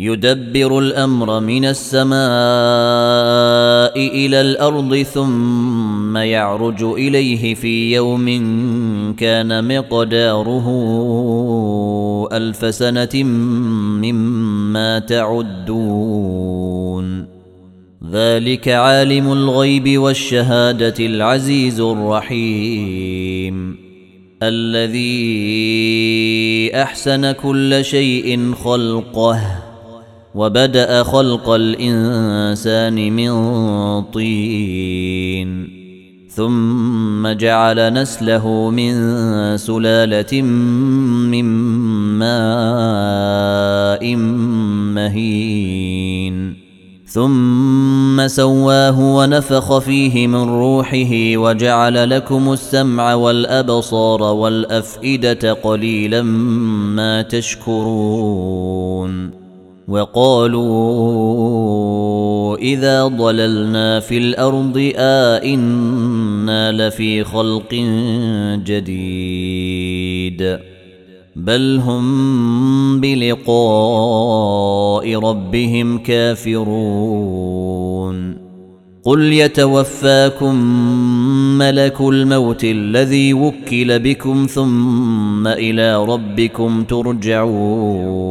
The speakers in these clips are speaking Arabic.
يدبر الأمر من السماء إلى الأرض ثم يعرج إليه في يوم كان مقداره ألف سنة مما تعدون. ذلك عالم الغيب والشهادة العزيز الرحيم. الذي أحسن كل شيء خلقه. وبدأ خلق الإنسان من طين. ثم جعل نسله من سلالة من ماء مهين. ثم سواه ونفخ فيه من روحه وجعل لكم السمع والأبصار والأفئدة قليلا ما تشكرون. وقالوا إذا ضللنا في الأرض آئنا لفي خلق جديد بل هم بلقاء ربهم كافرون قل يتوفاكم ملك الموت الذي وكل بكم ثم إلى ربكم ترجعون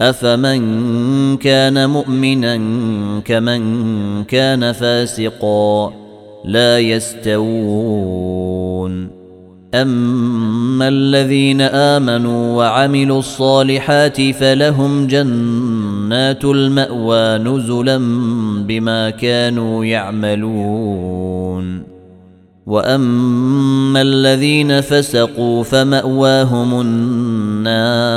افمن كان مؤمنا كمن كان فاسقا لا يستوون اما الذين امنوا وعملوا الصالحات فلهم جنات الماوى نزلا بما كانوا يعملون واما الذين فسقوا فماواهم النار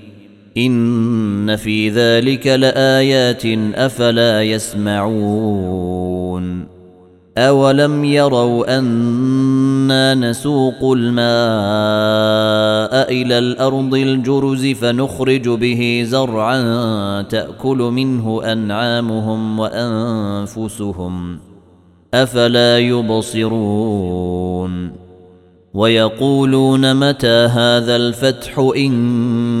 إن في ذلك لآيات أفلا يسمعون أولم يروا أنا نسوق الماء إلى الأرض الجرز فنخرج به زرعا تأكل منه أنعامهم وأنفسهم أفلا يبصرون ويقولون متى هذا الفتح إن